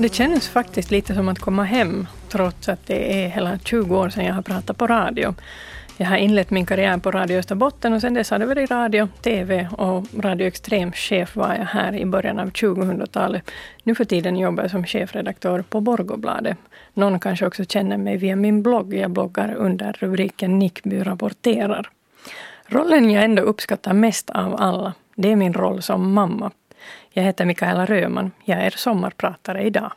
Det känns faktiskt lite som att komma hem, trots att det är hela 20 år sedan jag har pratat på radio. Jag har inlett min karriär på Radio Österbotten och sen dess har det varit radio, TV och Radio Extrem-chef var jag här i början av 2000-talet. Nu för tiden jobbar jag som chefredaktör på Borgobladet. Någon kanske också känner mig via min blogg. Jag bloggar under rubriken Nickby rapporterar. Rollen jag ändå uppskattar mest av alla, det är min roll som mamma. Jag heter Mikaela Röman. Jag är sommarpratare idag.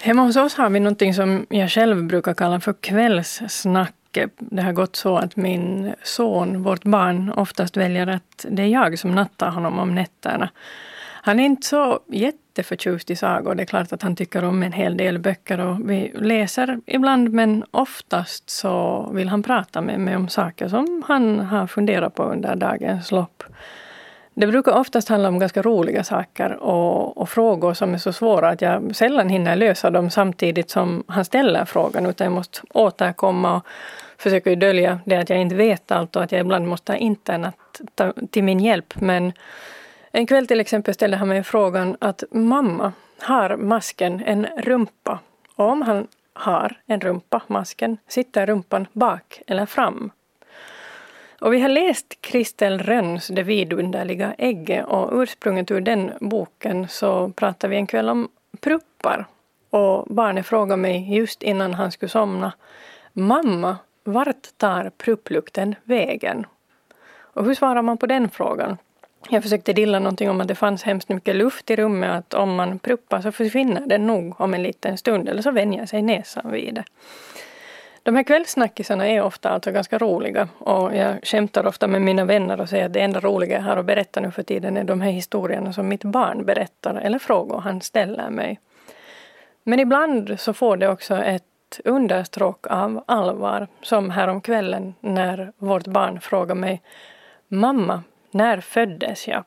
Hemma hos oss har vi någonting som jag själv brukar kalla för kvällssnack. Det har gått så att min son, vårt barn, oftast väljer att det är jag som nattar honom om nätterna. Han är inte så jätteförtjust i sagor. Det är klart att han tycker om en hel del böcker och vi läser ibland men oftast så vill han prata med mig om saker som han har funderat på under dagens lopp. Det brukar oftast handla om ganska roliga saker och, och, frågor som är så svåra att jag sällan hinner lösa dem samtidigt som han ställer frågan utan jag måste återkomma och försöka dölja det att jag inte vet allt och att jag ibland måste ha internet till min hjälp. Men en kväll till exempel ställde han mig frågan att mamma, har masken en rumpa? Och om han har en rumpa, masken, sitter rumpan bak eller fram? Och vi har läst Kristel Rönns Det vidunderliga ägget och ursprunget ur den boken så pratade vi en kväll om pruppar. Och barnet frågade mig just innan han skulle somna Mamma, vart tar prupplukten vägen? Och hur svarar man på den frågan? Jag försökte dilla någonting om att det fanns hemskt mycket luft i rummet, att om man pruppar så försvinner den nog om en liten stund, eller så vänjer sig näsan vid det. De här kvällssnackisarna är ofta alltså ganska roliga och jag skämtar ofta med mina vänner och säger att det enda roliga jag har att berätta nu för tiden är de här historierna som mitt barn berättar eller frågor han ställer mig. Men ibland så får det också ett understråk av allvar som häromkvällen när vårt barn frågar mig Mamma, när föddes jag?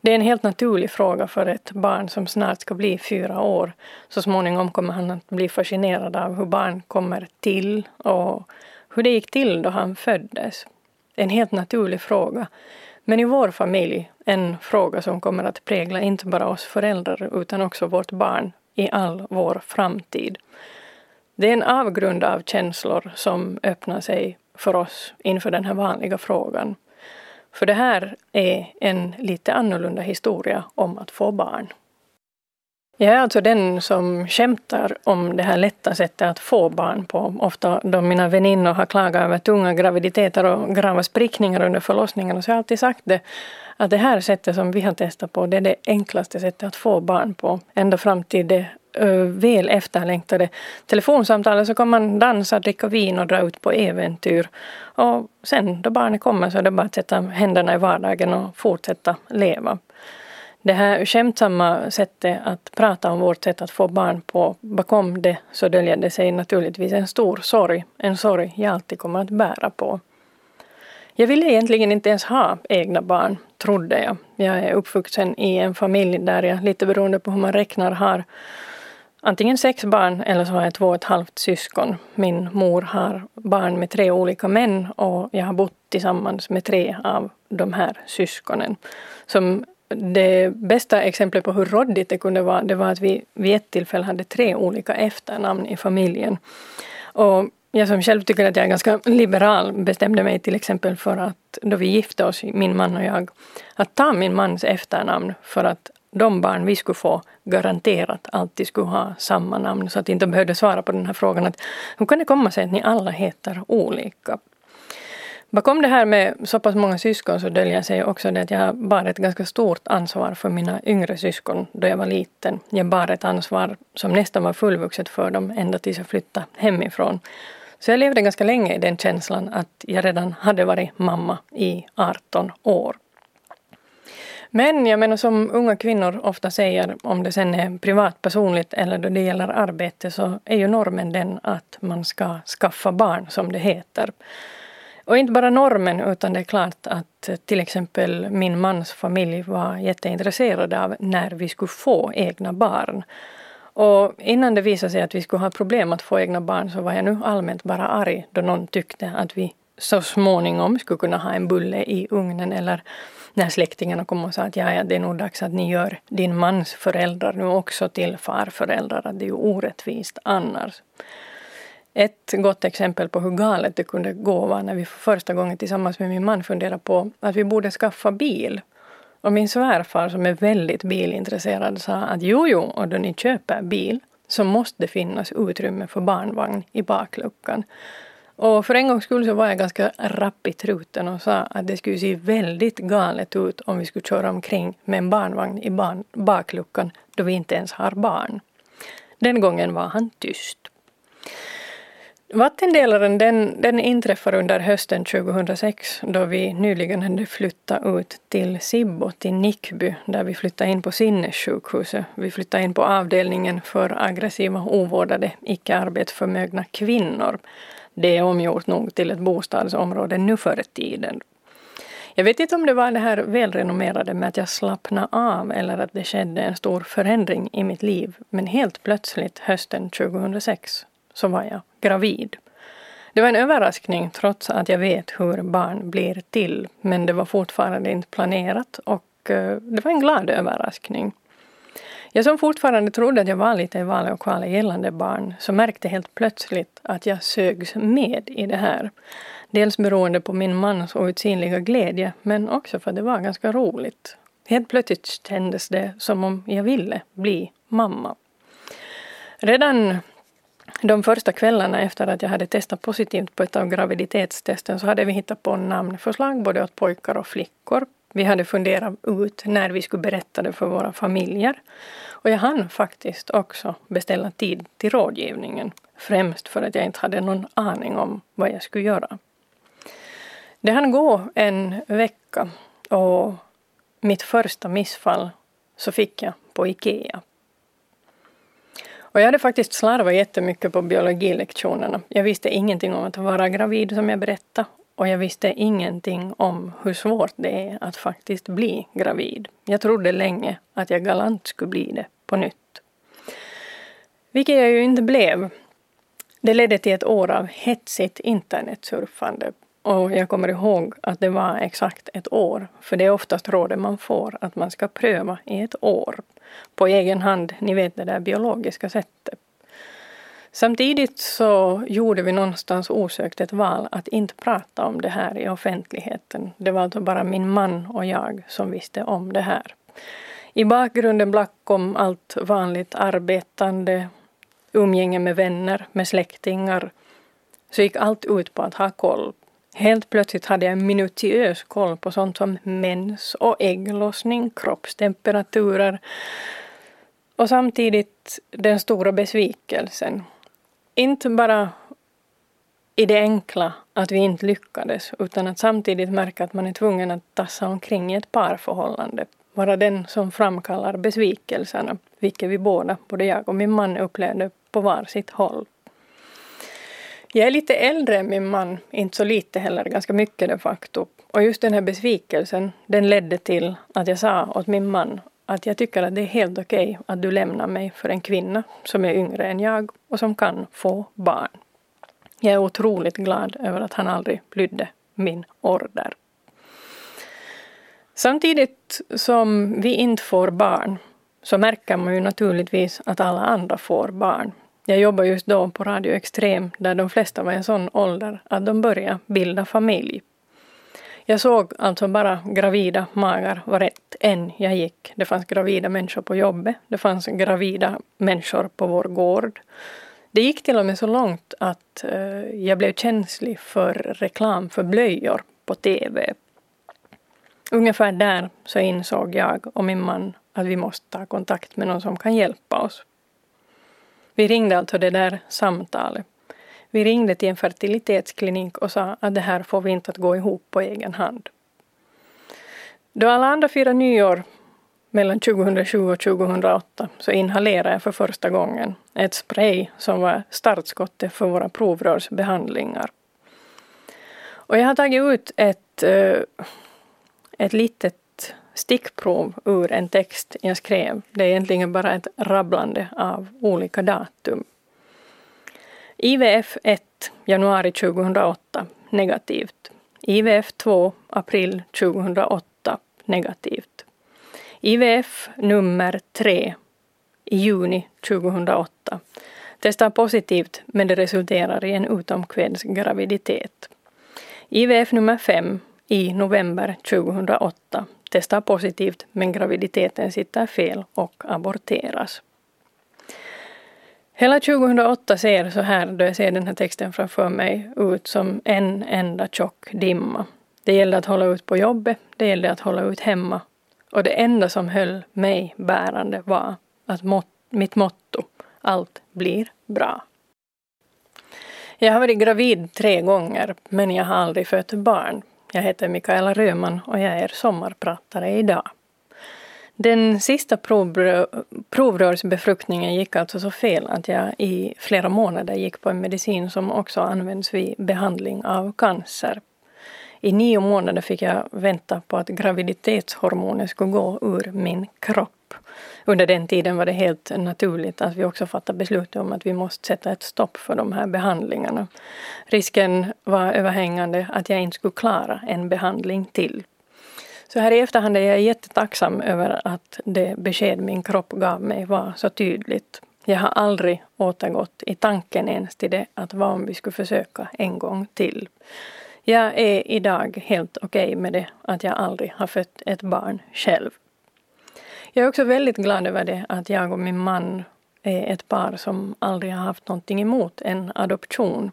Det är en helt naturlig fråga för ett barn som snart ska bli fyra år. Så småningom kommer han att bli fascinerad av hur barn kommer till och hur det gick till då han föddes. En helt naturlig fråga. Men i vår familj en fråga som kommer att prägla inte bara oss föräldrar utan också vårt barn i all vår framtid. Det är en avgrund av känslor som öppnar sig för oss inför den här vanliga frågan. För det här är en lite annorlunda historia om att få barn. Jag är alltså den som skämtar om det här lätta sättet att få barn på. Ofta då mina väninnor har klagat över tunga graviditeter och grava sprickningar under förlossningen så har jag alltid sagt det att det här sättet som vi har testat på det är det enklaste sättet att få barn på. Ända fram till det Eh, väl efterlängtade telefonsamtalet så kan man dansa, dricka vin och dra ut på äventyr. Och sen då barnet kommer så är det bara att sätta händerna i vardagen och fortsätta leva. Det här skämtsamma sättet att prata om vårt sätt att få barn på, bakom det så döljer det sig naturligtvis en stor sorg. En sorg jag alltid kommer att bära på. Jag ville egentligen inte ens ha egna barn, trodde jag. Jag är uppvuxen i en familj där jag, lite beroende på hur man räknar, har antingen sex barn eller så har jag två och ett halvt syskon. Min mor har barn med tre olika män och jag har bott tillsammans med tre av de här syskonen. Som det bästa exemplet på hur råddigt det kunde vara, det var att vi vid ett tillfälle hade tre olika efternamn i familjen. Och jag som själv tycker att jag är ganska liberal bestämde mig till exempel för att då vi gifte oss, min man och jag, att ta min mans efternamn för att de barn vi skulle få garanterat alltid skulle ha samma namn så att de inte behövde svara på den här frågan att hur kan det komma sig att ni alla heter olika? Bakom det här med så pass många syskon så döljer sig också det att jag bar ett ganska stort ansvar för mina yngre syskon då jag var liten. Jag bar ett ansvar som nästan var fullvuxet för dem ända tills jag flyttade hemifrån. Så jag levde ganska länge i den känslan att jag redan hade varit mamma i 18 år. Men jag menar som unga kvinnor ofta säger, om det sen är privat, personligt eller då det gäller arbete, så är ju normen den att man ska skaffa barn, som det heter. Och inte bara normen, utan det är klart att till exempel min mans familj var jätteintresserade av när vi skulle få egna barn. Och innan det visade sig att vi skulle ha problem att få egna barn så var jag nu allmänt bara arg då någon tyckte att vi så småningom skulle kunna ha en bulle i ugnen eller när släktingarna kom och sa att ja, ja, det är nog dags att ni gör din mans föräldrar nu också till farföräldrar, att det är ju orättvist annars. Ett gott exempel på hur galet det kunde gå var när vi för första gången tillsammans med min man funderade på att vi borde skaffa bil. Och min svärfar som är väldigt bilintresserad sa att jo, jo, och då ni köper bil så måste det finnas utrymme för barnvagn i bakluckan. Och för en gångs skull så var jag ganska rapp i truten och sa att det skulle se väldigt galet ut om vi skulle köra omkring med en barnvagn i barn, bakluckan då vi inte ens har barn. Den gången var han tyst. Vattendelaren den, den inträffar under hösten 2006 då vi nyligen hade flyttat ut till Sibbo, till Nickby, där vi flyttade in på sinnessjukhuset. Vi flyttade in på avdelningen för aggressiva, ovårdade, icke arbetsförmögna kvinnor. Det är omgjort nog till ett bostadsområde nu för tiden. Jag vet inte om det var det här välrenommerade med att jag slappnade av eller att det skedde en stor förändring i mitt liv, men helt plötsligt hösten 2006 så var jag gravid. Det var en överraskning trots att jag vet hur barn blir till. Men det var fortfarande inte planerat och eh, det var en glad överraskning. Jag som fortfarande trodde att jag var lite i valet och kvalet gällande barn så märkte helt plötsligt att jag sögs med i det här. Dels beroende på min mans outsinliga glädje men också för att det var ganska roligt. Helt plötsligt kändes det som om jag ville bli mamma. Redan de första kvällarna efter att jag hade testat positivt på ett av graviditetstesten så hade vi hittat på namnförslag både åt pojkar och flickor. Vi hade funderat ut när vi skulle berätta det för våra familjer. Och jag hann faktiskt också beställa tid till rådgivningen. Främst för att jag inte hade någon aning om vad jag skulle göra. Det hann gå en vecka och mitt första missfall så fick jag på IKEA. Och jag hade faktiskt slarvat jättemycket på biologilektionerna. Jag visste ingenting om att vara gravid som jag berättade. Och jag visste ingenting om hur svårt det är att faktiskt bli gravid. Jag trodde länge att jag galant skulle bli det på nytt. Vilket jag ju inte blev. Det ledde till ett år av hetsigt internetsurfande. Och jag kommer ihåg att det var exakt ett år. För det är oftast rådet man får, att man ska pröva i ett år på egen hand, ni vet det där biologiska sättet. Samtidigt så gjorde vi någonstans osökt ett val att inte prata om det här i offentligheten. Det var alltså bara min man och jag som visste om det här. I bakgrunden bakom allt vanligt arbetande, umgänge med vänner, med släktingar, så gick allt ut på att ha koll. Helt plötsligt hade jag minutiös koll på sånt som mens och ägglossning, kroppstemperaturer, och samtidigt den stora besvikelsen. Inte bara i det enkla att vi inte lyckades, utan att samtidigt märka att man är tvungen att tassa omkring i ett parförhållande. Vara den som framkallar besvikelserna, vilket vi båda, både jag och min man, upplevde på var sitt håll. Jag är lite äldre än min man, inte så lite heller, ganska mycket de facto. Och just den här besvikelsen, den ledde till att jag sa åt min man att jag tycker att det är helt okej okay att du lämnar mig för en kvinna som är yngre än jag och som kan få barn. Jag är otroligt glad över att han aldrig lydde min order. Samtidigt som vi inte får barn så märker man ju naturligtvis att alla andra får barn. Jag jobbar just då på Radio Extrem där de flesta var i en sån ålder att de började bilda familj. Jag såg alltså bara gravida magar varträtt än jag gick. Det fanns gravida människor på jobbet. Det fanns gravida människor på vår gård. Det gick till och med så långt att eh, jag blev känslig för reklam för blöjor på TV. Ungefär där så insåg jag och min man att vi måste ta kontakt med någon som kan hjälpa oss. Vi ringde alltså det där samtalet vi ringde till en fertilitetsklinik och sa att det här får vi inte att gå ihop på egen hand. Då alla andra firar nyår mellan 2007 och 2008 så inhalerade jag för första gången ett spray som var startskottet för våra provrörsbehandlingar. Och jag har tagit ut ett, eh, ett litet stickprov ur en text jag skrev. Det är egentligen bara ett rabblande av olika datum. IVF 1 januari 2008 negativt. IVF 2 april 2008 negativt. IVF nummer 3 i juni 2008 testar positivt men det resulterar i en utomkvedsgraviditet. IVF nummer 5 i november 2008 testar positivt men graviditeten sitter fel och aborteras. Hela 2008 ser så här, då jag ser den här texten framför mig, ut som en enda tjock dimma. Det gällde att hålla ut på jobbet, det gällde att hålla ut hemma. Och det enda som höll mig bärande var att mot, mitt motto, allt blir bra. Jag har varit gravid tre gånger, men jag har aldrig fött barn. Jag heter Mikaela Röman och jag är sommarpratare idag. Den sista provrörsbefruktningen gick alltså så fel att jag i flera månader gick på en medicin som också används vid behandling av cancer. I nio månader fick jag vänta på att graviditetshormoner skulle gå ur min kropp. Under den tiden var det helt naturligt att vi också fattade beslut om att vi måste sätta ett stopp för de här behandlingarna. Risken var överhängande att jag inte skulle klara en behandling till. Så här i efterhand är jag jättetacksam över att det besked min kropp gav mig var så tydligt. Jag har aldrig återgått i tanken ens till det att vad om vi skulle försöka en gång till. Jag är idag helt okej okay med det att jag aldrig har fött ett barn själv. Jag är också väldigt glad över det att jag och min man är ett par som aldrig har haft någonting emot en adoption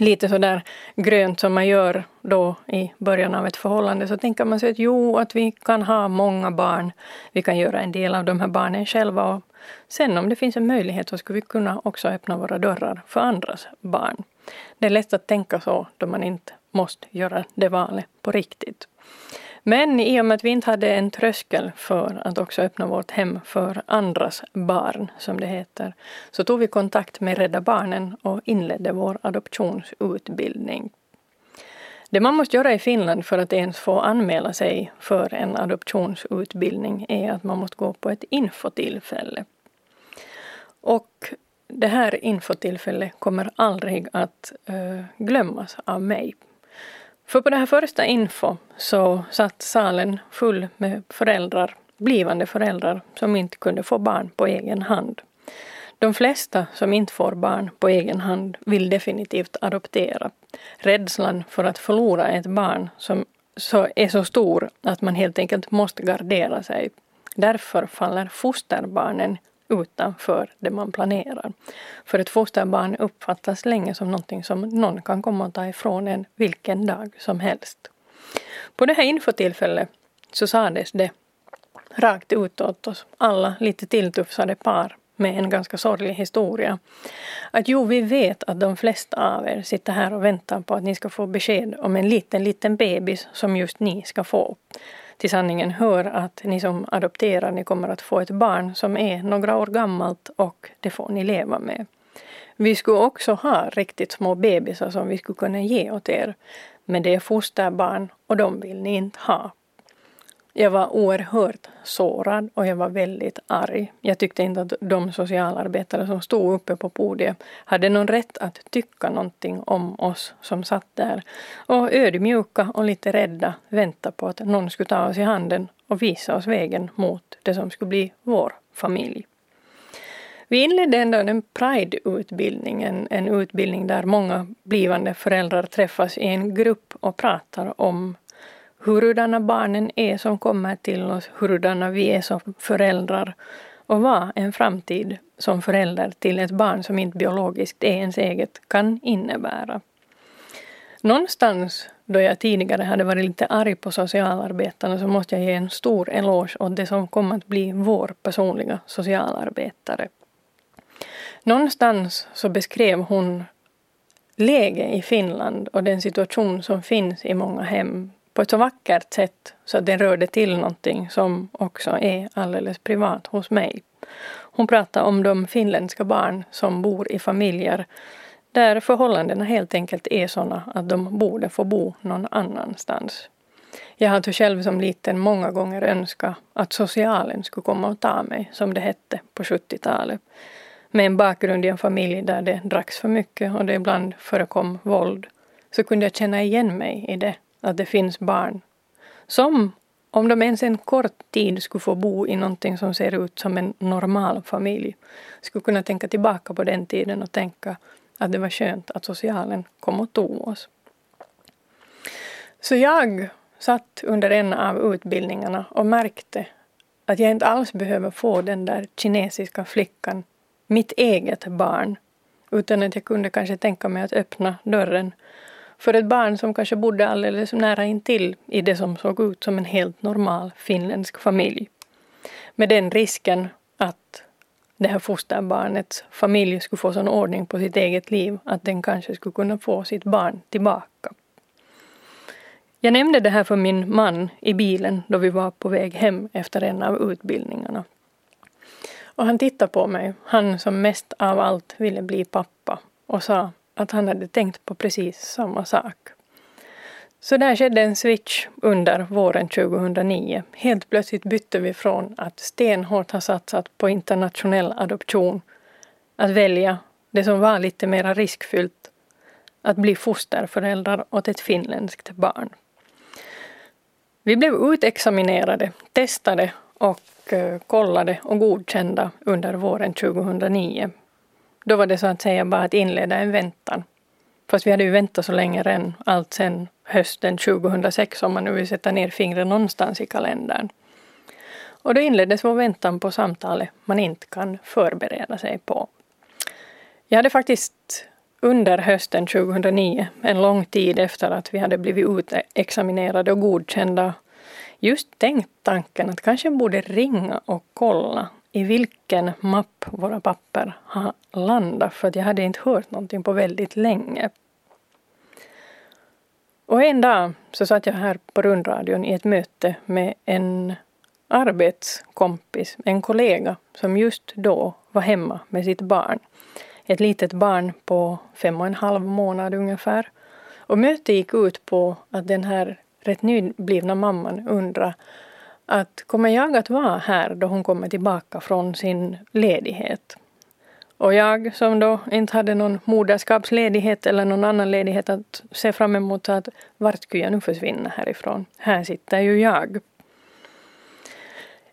lite sådär grönt som man gör då i början av ett förhållande så tänker man sig att jo, att vi kan ha många barn. Vi kan göra en del av de här barnen själva och sen om det finns en möjlighet så skulle vi kunna också öppna våra dörrar för andras barn. Det är lätt att tänka så då man inte måste göra det valet på riktigt. Men i och med att vi inte hade en tröskel för att också öppna vårt hem för andras barn, som det heter, så tog vi kontakt med Rädda Barnen och inledde vår adoptionsutbildning. Det man måste göra i Finland för att ens få anmäla sig för en adoptionsutbildning är att man måste gå på ett infotillfälle. Och det här infotillfället kommer aldrig att uh, glömmas av mig. För på det här första info så satt salen full med föräldrar, blivande föräldrar som inte kunde få barn på egen hand. De flesta som inte får barn på egen hand vill definitivt adoptera. Rädslan för att förlora ett barn som så är så stor att man helt enkelt måste gardera sig. Därför faller fosterbarnen utanför det man planerar. För ett fosterbarn uppfattas länge som någonting som någon kan komma och ta ifrån en vilken dag som helst. På det här infotillfället så sades det rakt ut åt oss alla lite tilltufsade par med en ganska sorglig historia. Att jo, vi vet att de flesta av er sitter här och väntar på att ni ska få besked om en liten, liten bebis som just ni ska få till sanningen hör att ni som adopterar, ni kommer att få ett barn som är några år gammalt och det får ni leva med. Vi skulle också ha riktigt små bebisar som vi skulle kunna ge åt er. Men det är fosterbarn och de vill ni inte ha. Jag var oerhört sårad och jag var väldigt arg. Jag tyckte inte att de socialarbetare som stod uppe på podiet hade någon rätt att tycka någonting om oss som satt där och ödmjuka och lite rädda väntade på att någon skulle ta oss i handen och visa oss vägen mot det som skulle bli vår familj. Vi inledde ändå en Pride-utbildning, en, en utbildning där många blivande föräldrar träffas i en grupp och pratar om hurudana barnen är som kommer till oss, hurudana vi är som föräldrar och vad en framtid som förälder till ett barn som inte biologiskt är ens eget kan innebära. Någonstans då jag tidigare hade varit lite arg på socialarbetarna så måste jag ge en stor eloge åt det som kom att bli vår personliga socialarbetare. Någonstans så beskrev hon läge i Finland och den situation som finns i många hem på ett så vackert sätt så att den rörde till någonting som också är alldeles privat hos mig. Hon pratar om de finländska barn som bor i familjer där förhållandena helt enkelt är sådana att de borde få bo någon annanstans. Jag hade själv som liten många gånger önskat att socialen skulle komma och ta mig, som det hette på 70-talet. Med en bakgrund i en familj där det dracks för mycket och det ibland förekom våld, så kunde jag känna igen mig i det att det finns barn som om de ens en kort tid skulle få bo i någonting som ser ut som en normal familj, skulle kunna tänka tillbaka på den tiden och tänka att det var skönt att socialen kom och tog oss. Så jag satt under en av utbildningarna och märkte att jag inte alls behöver få den där kinesiska flickan, mitt eget barn, utan att jag kunde kanske tänka mig att öppna dörren för ett barn som kanske bodde alldeles nära intill i det som såg ut som en helt normal finländsk familj. Med den risken att det här fosterbarnets familj skulle få sån ordning på sitt eget liv att den kanske skulle kunna få sitt barn tillbaka. Jag nämnde det här för min man i bilen då vi var på väg hem efter en av utbildningarna. Och han tittade på mig, han som mest av allt ville bli pappa, och sa att han hade tänkt på precis samma sak. Så där skedde en switch under våren 2009. Helt plötsligt bytte vi från att stenhårt ha satsat på internationell adoption, att välja det som var lite mer riskfyllt, att bli fosterföräldrar åt ett finländskt barn. Vi blev utexaminerade, testade och eh, kollade och godkända under våren 2009. Då var det så att säga bara att inleda en väntan. Fast vi hade ju väntat så länge redan, allt sedan hösten 2006 om man nu vill sätta ner fingret någonstans i kalendern. Och då inleddes vår väntan på samtalet man inte kan förbereda sig på. Jag hade faktiskt under hösten 2009, en lång tid efter att vi hade blivit utexaminerade och godkända, just tänkt tanken att kanske borde ringa och kolla i vilken mapp våra papper har landat, för att jag hade inte hört någonting på väldigt länge. Och en dag så satt jag här på rundradion i ett möte med en arbetskompis, en kollega som just då var hemma med sitt barn ett litet barn på fem och en halv månad ungefär. Och mötet gick ut på att den här rätt nyblivna mamman undrade att kommer jag att vara här då hon kommer tillbaka från sin ledighet? Och jag som då inte hade någon moderskapsledighet eller någon annan ledighet att se fram emot att vart skulle jag nu försvinna härifrån? Här sitter ju jag.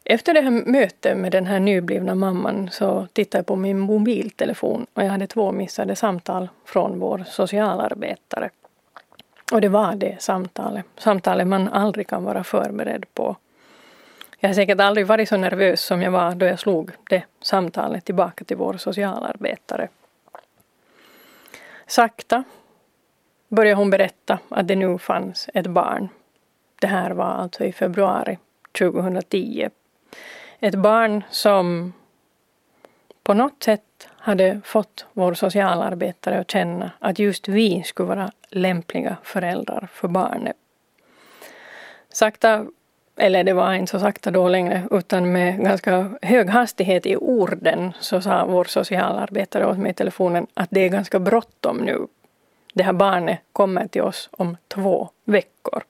Efter det här mötet med den här nyblivna mamman så tittade jag på min mobiltelefon och jag hade två missade samtal från vår socialarbetare. Och det var det samtalet, samtalet man aldrig kan vara förberedd på. Jag har säkert aldrig varit så nervös som jag var då jag slog det samtalet tillbaka till vår socialarbetare. Sakta började hon berätta att det nu fanns ett barn. Det här var alltså i februari 2010 ett barn som på något sätt hade fått vår socialarbetare att känna att just vi skulle vara lämpliga föräldrar för barnet. Sakta, eller det var inte så sakta då längre, utan med ganska hög hastighet i orden så sa vår socialarbetare åt mig i telefonen att det är ganska bråttom nu. Det här barnet kommer till oss om två veckor.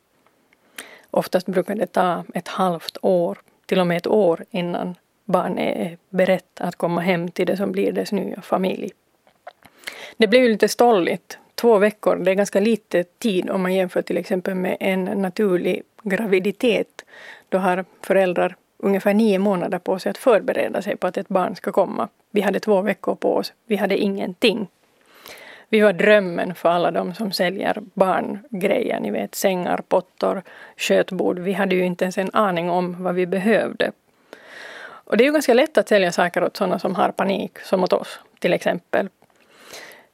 Oftast brukar det ta ett halvt år till och med ett år innan barnet är berett att komma hem till det som blir dess nya familj. Det blir ju lite stolligt. Två veckor, det är ganska lite tid om man jämför till exempel med en naturlig graviditet. Då har föräldrar ungefär nio månader på sig att förbereda sig på att ett barn ska komma. Vi hade två veckor på oss, vi hade ingenting. Vi var drömmen för alla de som säljer barngrejer, ni vet sängar, pottor, kötbord. Vi hade ju inte ens en aning om vad vi behövde. Och det är ju ganska lätt att sälja saker åt sådana som har panik, som åt oss till exempel.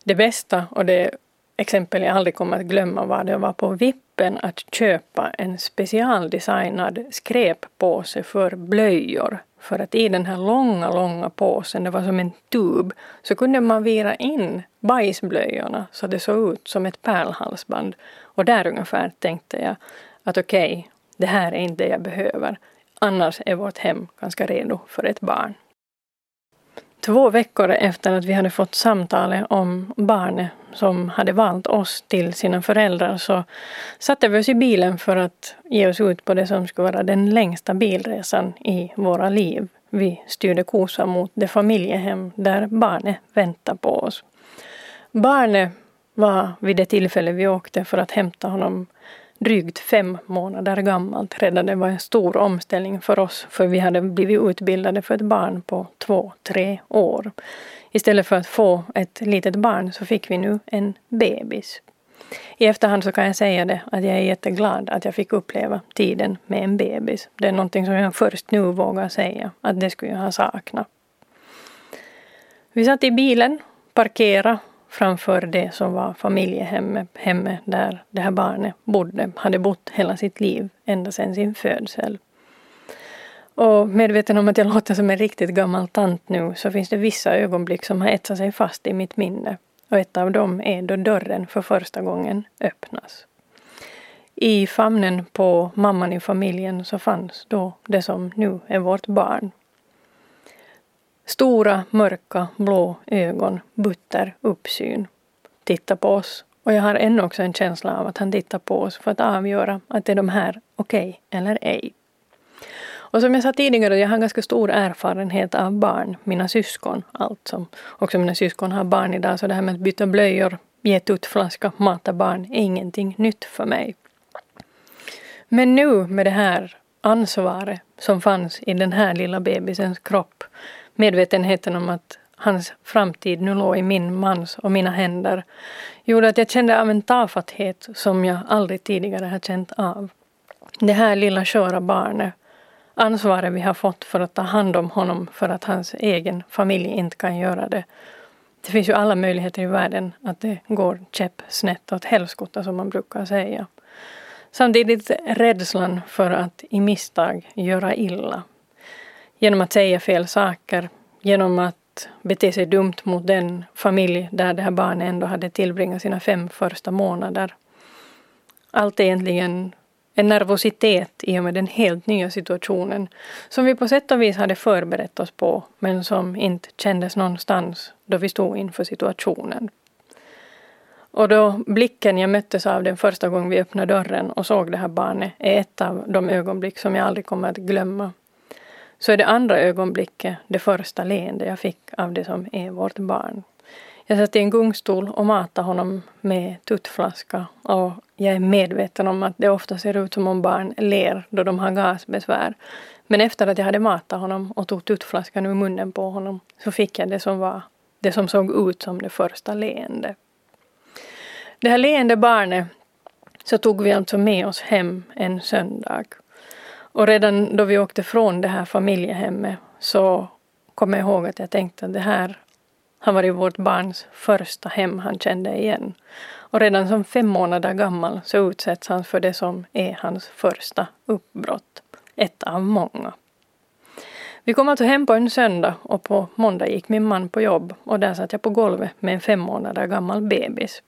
Det bästa och det exempel jag aldrig kommer att glömma var det var på VIP vippen att köpa en specialdesignad skräppåse för blöjor för att i den här långa, långa påsen, det var som en tub, så kunde man vira in bajsblöjorna så det såg ut som ett pärlhalsband. Och där ungefär tänkte jag att okej, okay, det här är inte det jag behöver. Annars är vårt hem ganska redo för ett barn. Två veckor efter att vi hade fått samtalet om barnet som hade valt oss till sina föräldrar så satte vi oss i bilen för att ge oss ut på det som skulle vara den längsta bilresan i våra liv. Vi styrde kosan mot det familjehem där barnet väntade på oss. Barnet var vid det tillfälle vi åkte för att hämta honom drygt fem månader gammalt redan. Det var en stor omställning för oss för vi hade blivit utbildade för ett barn på två, tre år. Istället för att få ett litet barn så fick vi nu en bebis. I efterhand så kan jag säga det att jag är jätteglad att jag fick uppleva tiden med en bebis. Det är någonting som jag först nu vågar säga att det skulle jag ha saknat. Vi satt i bilen, parkerade framför det som var familjehemmet hemmet där det här barnet bodde, hade bott hela sitt liv, ända sedan sin födsel. Och medveten om att jag låter som en riktigt gammal tant nu så finns det vissa ögonblick som har etsat sig fast i mitt minne. Och ett av dem är då dörren för första gången öppnas. I famnen på mamman i familjen så fanns då det som nu är vårt barn. Stora, mörka, blå ögon, butter uppsyn. Tittar på oss. Och jag har ännu också en känsla av att han tittar på oss för att avgöra att är de här okej okay eller ej. Och som jag sa tidigare, jag har ganska stor erfarenhet av barn, mina syskon. Allt som också mina syskon har barn idag, så det här med att byta blöjor, ge tuttflaska, mata barn är ingenting nytt för mig. Men nu med det här ansvaret som fanns i den här lilla bebisens kropp, medvetenheten om att hans framtid nu låg i min mans och mina händer, gjorde att jag kände av en tafatthet som jag aldrig tidigare har känt av. Det här lilla sköra barnet ansvaret vi har fått för att ta hand om honom för att hans egen familj inte kan göra det. Det finns ju alla möjligheter i världen att det går käppsnett åt helskotta som man brukar säga. Samtidigt rädslan för att i misstag göra illa. Genom att säga fel saker, genom att bete sig dumt mot den familj där det här barnet ändå hade tillbringat sina fem första månader. Allt är egentligen en nervositet i och med den helt nya situationen som vi på sätt och vis hade förberett oss på men som inte kändes någonstans då vi stod inför situationen. Och då blicken jag möttes av den första gången vi öppnade dörren och såg det här barnet är ett av de ögonblick som jag aldrig kommer att glömma. Så är det andra ögonblicket det första leende jag fick av det som är vårt barn. Jag satt i en gungstol och matade honom med tuttflaska och jag är medveten om att det ofta ser ut som om barn ler då de har gasbesvär. Men efter att jag hade matat honom och tog tuttflaskan ur munnen på honom så fick jag det som var det som såg ut som det första leende. Det här leende barnet så tog vi alltså med oss hem en söndag. Och redan då vi åkte från det här familjehemmet så kom jag ihåg att jag tänkte att det här har varit vårt barns första hem han kände igen. Och redan som fem månader gammal så utsätts han för det som är hans första uppbrott. Ett av många. Vi kom alltså hem på en söndag och på måndag gick min man på jobb och där satt jag på golvet med en fem månader gammal bebis.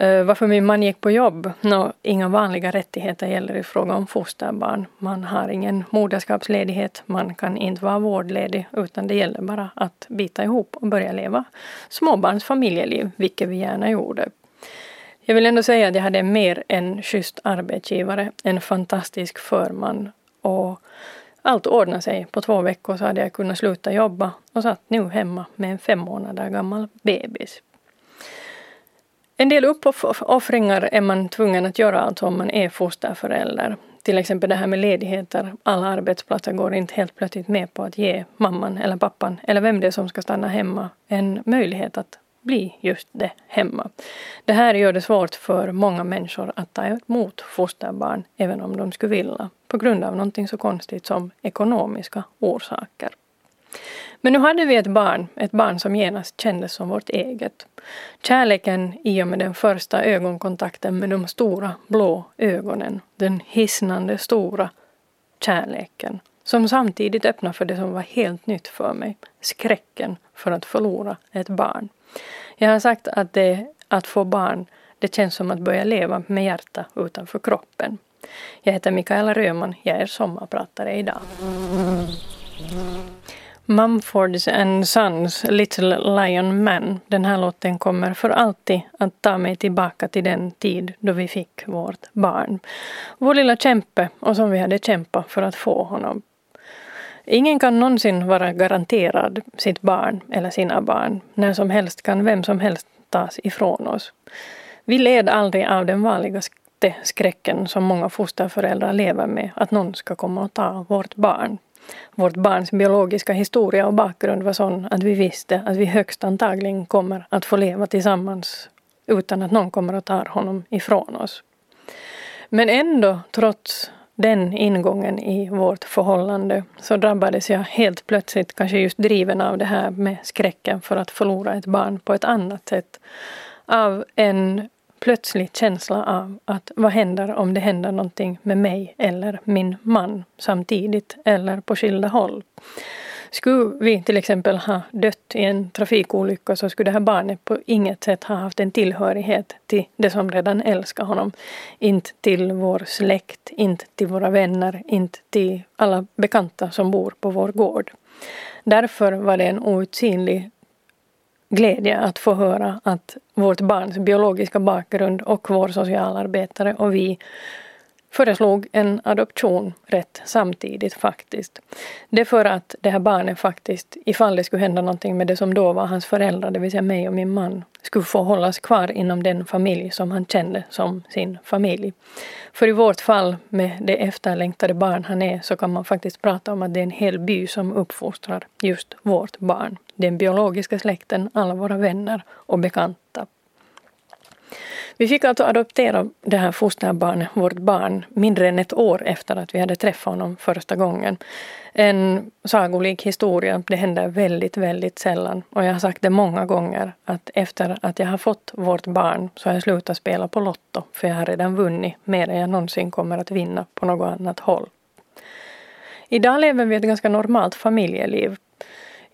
Eh, varför min man gick på jobb? Nå, inga vanliga rättigheter gäller i fråga om fosterbarn. Man har ingen moderskapsledighet, man kan inte vara vårdledig utan det gäller bara att bita ihop och börja leva småbarns-familjeliv, vilket vi gärna gjorde. Jag vill ändå säga att jag hade mer en schysst arbetsgivare, en fantastisk förman och allt ordnade sig. På två veckor så hade jag kunnat sluta jobba och satt nu hemma med en fem månader gammal bebis. En del uppoffringar är man tvungen att göra alltså om man är fosterförälder. Till exempel det här med ledigheter. Alla arbetsplatser går inte helt plötsligt med på att ge mamman eller pappan eller vem det är som ska stanna hemma en möjlighet att bli just det hemma. Det här gör det svårt för många människor att ta emot fosterbarn även om de skulle vilja på grund av någonting så konstigt som ekonomiska orsaker. Men nu hade vi ett barn, ett barn som genast kändes som vårt eget. Kärleken i och med den första ögonkontakten med de stora blå ögonen, den hisnande stora kärleken, som samtidigt öppnade för det som var helt nytt för mig, skräcken för att förlora ett barn. Jag har sagt att det, att få barn, det känns som att börja leva med hjärta utanför kroppen. Jag heter Mikaela Röman, jag är sommarpratare idag. Mumfords and Sons Little Lion Man. Den här låten kommer för alltid att ta mig tillbaka till den tid då vi fick vårt barn. Vår lilla kämpe och som vi hade kämpat för att få honom. Ingen kan någonsin vara garanterad sitt barn eller sina barn. När som helst kan vem som helst tas ifrån oss. Vi led aldrig av den vanliga skräcken som många fosterföräldrar lever med, att någon ska komma och ta vårt barn. Vårt barns biologiska historia och bakgrund var sån att vi visste att vi högst antagligen kommer att få leva tillsammans utan att någon kommer att ta honom ifrån oss. Men ändå, trots den ingången i vårt förhållande så drabbades jag helt plötsligt, kanske just driven av det här med skräcken för att förlora ett barn på ett annat sätt, av en plötslig känsla av att vad händer om det händer någonting med mig eller min man samtidigt eller på skilda håll. Skulle vi till exempel ha dött i en trafikolycka så skulle det här barnet på inget sätt ha haft en tillhörighet till det som redan älskar honom. Inte till vår släkt, inte till våra vänner, inte till alla bekanta som bor på vår gård. Därför var det en outsinlig glädje att få höra att vårt barns biologiska bakgrund och vår socialarbetare och vi föreslog en adoption rätt samtidigt faktiskt. Det för att det här barnet faktiskt, ifall det skulle hända någonting med det som då var hans föräldrar, det vill säga mig och min man, skulle få hållas kvar inom den familj som han kände som sin familj. För i vårt fall, med det efterlängtade barn han är, så kan man faktiskt prata om att det är en hel by som uppfostrar just vårt barn. Den biologiska släkten, alla våra vänner och bekanta. Vi fick alltså adoptera det här fosterbarnet, vårt barn, mindre än ett år efter att vi hade träffat honom första gången. En sagolik historia, det händer väldigt, väldigt sällan. Och jag har sagt det många gånger att efter att jag har fått vårt barn så har jag slutat spela på Lotto, för jag har redan vunnit mer än jag någonsin kommer att vinna på något annat håll. Idag lever vi ett ganska normalt familjeliv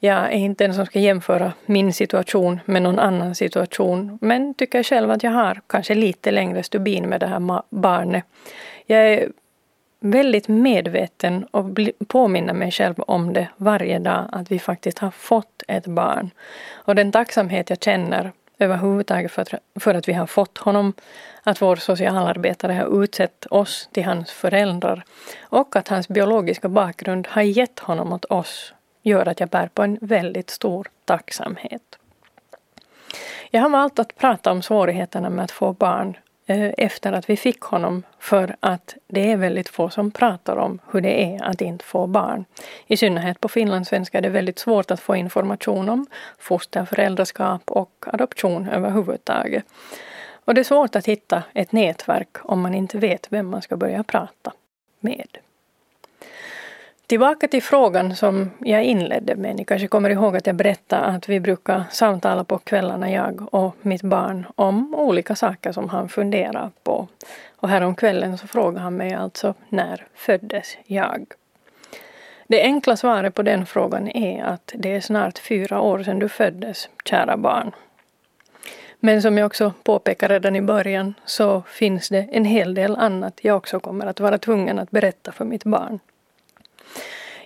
jag är inte den som ska jämföra min situation med någon annan situation, men tycker själv att jag har kanske lite längre stubin med det här barnet. Jag är väldigt medveten och påminner mig själv om det varje dag, att vi faktiskt har fått ett barn. Och den tacksamhet jag känner överhuvudtaget för att, för att vi har fått honom, att vår socialarbetare har utsett oss till hans föräldrar och att hans biologiska bakgrund har gett honom åt oss gör att jag bär på en väldigt stor tacksamhet. Jag har valt att prata om svårigheterna med att få barn eh, efter att vi fick honom för att det är väldigt få som pratar om hur det är att inte få barn. I synnerhet på finlandssvenska är det väldigt svårt att få information om fosterföräldraskap och adoption överhuvudtaget. Och det är svårt att hitta ett nätverk om man inte vet vem man ska börja prata med. Tillbaka till frågan som jag inledde med. Ni kanske kommer ihåg att jag berättade att vi brukar samtala på kvällarna, jag och mitt barn, om olika saker som han funderar på. Och häromkvällen så frågade han mig alltså, när föddes jag? Det enkla svaret på den frågan är att det är snart fyra år sedan du föddes, kära barn. Men som jag också påpekade redan i början så finns det en hel del annat jag också kommer att vara tvungen att berätta för mitt barn.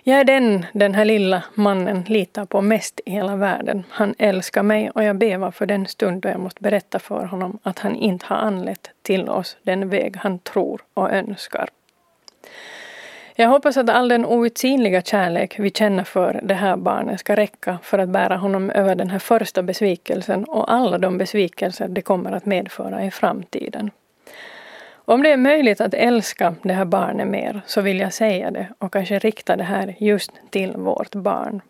Jag är den den här lilla mannen litar på mest i hela världen. Han älskar mig och jag bevar för den stund då jag måste berätta för honom att han inte har anlett till oss den väg han tror och önskar. Jag hoppas att all den outsinliga kärlek vi känner för det här barnet ska räcka för att bära honom över den här första besvikelsen och alla de besvikelser det kommer att medföra i framtiden. Om det är möjligt att älska det här barnet mer så vill jag säga det och kanske rikta det här just till vårt barn.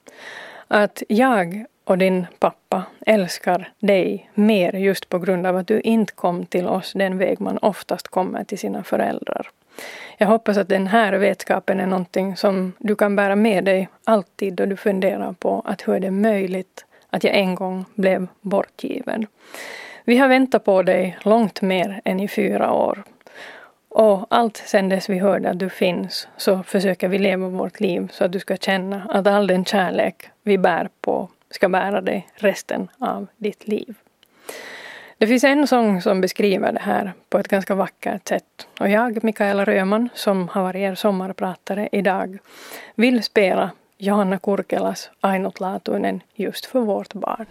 Att jag och din pappa älskar dig mer just på grund av att du inte kom till oss den väg man oftast kommer till sina föräldrar. Jag hoppas att den här vetskapen är någonting som du kan bära med dig alltid då du funderar på att hur är det möjligt att jag en gång blev bortgiven. Vi har väntat på dig långt mer än i fyra år och allt sen dess vi hörde att du finns så försöker vi leva vårt liv så att du ska känna att all den kärlek vi bär på ska bära dig resten av ditt liv. Det finns en sång som beskriver det här på ett ganska vackert sätt. Och jag, Mikaela Röman, som har varit er sommarpratare idag, vill spela Johanna Kurkelas Ainutlaatuinen just för vårt barn.